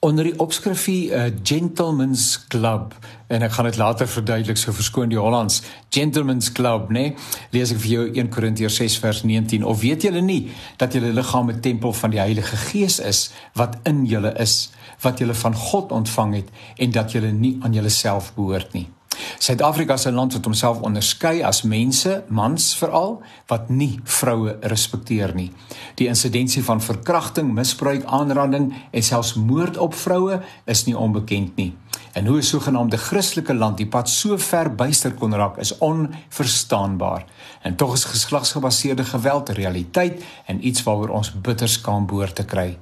Onder die opskrifie 'n uh, Gentleman's Club en ek gaan dit later verduidelik so verskoon die Hollands. Gentleman's Club nê nee? lees ek vir jou 1 Korintiërs 6 vers 19 of weet julle nie dat julle liggaam 'n tempel van die Heilige Gees is wat in julle is wat julle van God ontvang het en dat julle nie aan julleself behoort nie Suid-Afrika is 'n land wat homself onderskei as mense, mans veral, wat nie vroue respekteer nie. Die insidensie van verkrachting, misbruik, aanranding en selfs moord op vroue is nie onbekend nie. En hoe 'n sogenaamde Christelike land die pad so ver byster kon raak, is onverstaanbaar. En tog is geslagsgebaseerde geweld 'n realiteit en iets waaroor ons bitter skaam behoort te kry.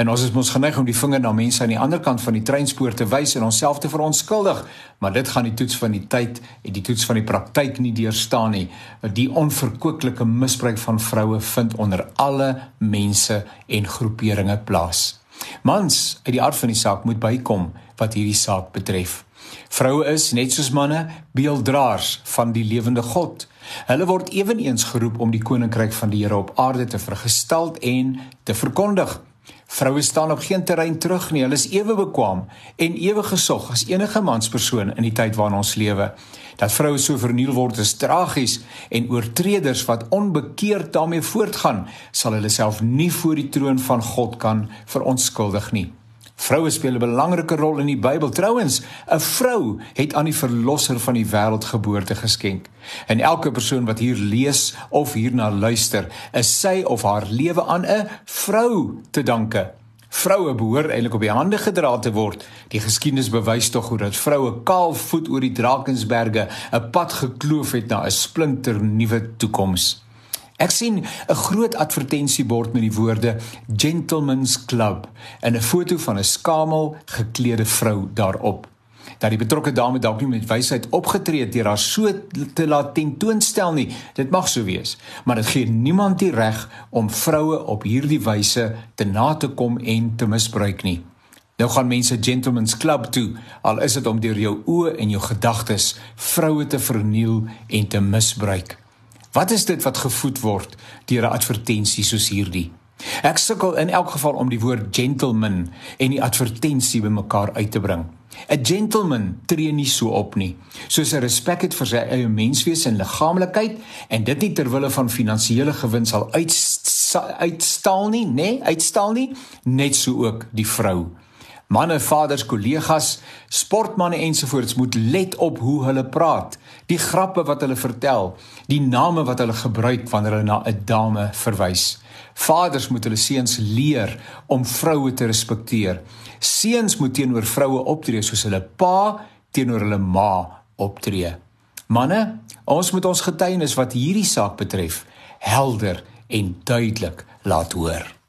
En ons is mos geneig om die vinger na mense aan die ander kant van die treinspoor te wys en onsself te verontskuldig, maar dit gaan die toets van die tyd en die toets van die praktyk nie deurstaan nie. Die onverkwikkelike misbruik van vroue vind onder alle mense en groeperinge plaas. Mans uit die aard van die saak moet bykom wat hierdie saak betref. Vroue is net soos manne beelddraers van die lewende God. Hulle word ewenigs geroep om die koninkryk van die Here op aarde te vergestel en te verkondig. Vroue staan op geen terrein terug nie. Hulle is ewe bekwam en ewe gesog as enige manspersoon in die tyd waarin ons lewe. Dat vroue so verniel word is tragies en oortreders wat onbekeerd daarmee voortgaan, sal hulle self nie voor die troon van God kan verontskuldig nie. Vroue speel 'n belangrike rol in die Bybel. Trouwens, 'n vrou het aan die verlosser van die wêreld geboorte geskenk. En elke persoon wat hier lees of hierna luister, is sy of haar lewe aan 'n vrou te danke. Vroue behoort eintlik op die hande gedra te word. Die geskiedenis bewys tog hoe dat vroue kaal voet oor die Drakensberge 'n pad gekloof het na 'n splinter nuwe toekoms. Ek sien 'n groot advertensiebord met die woorde Gentlemen's Club en 'n foto van 'n skamel geklede vrou daarop. Dat die betrokke dame dalk nie met wysheid opgetree het deur haar so te laat tentoonstel nie, dit mag so wees, maar dit gee niemand die reg om vroue op hierdie wyse te na te kom en te misbruik nie. Nou gaan mense Gentlemen's Club toe, al is dit om deur jou oë en jou gedagtes vroue te verniel en te misbruik. Wat is dit wat gevoed word deur 'n advertensie soos hierdie? Ek sukkel in elk geval om die woord gentleman en die advertensie bymekaar uit te bring. 'n Gentleman tree nie so op nie, soos 'n respek het vir sy eie menswees en liggaamlikheid en dit nie ter wille van finansiële gewin sal uitstal nie, nê, nee, uitstal nie, net so ook die vrou. Manne, vaders, kollegas, sportmense ensovoorts moet let op hoe hulle praat, die grappe wat hulle vertel, die name wat hulle gebruik wanneer hulle na 'n dame verwys. Vaders moet hulle seuns leer om vroue te respekteer. Seuns moet teenoor vroue optree soos hulle pa teenoor hulle ma optree. Manne, ons moet ons getuienis wat hierdie saak betref helder en duidelik laat hoor.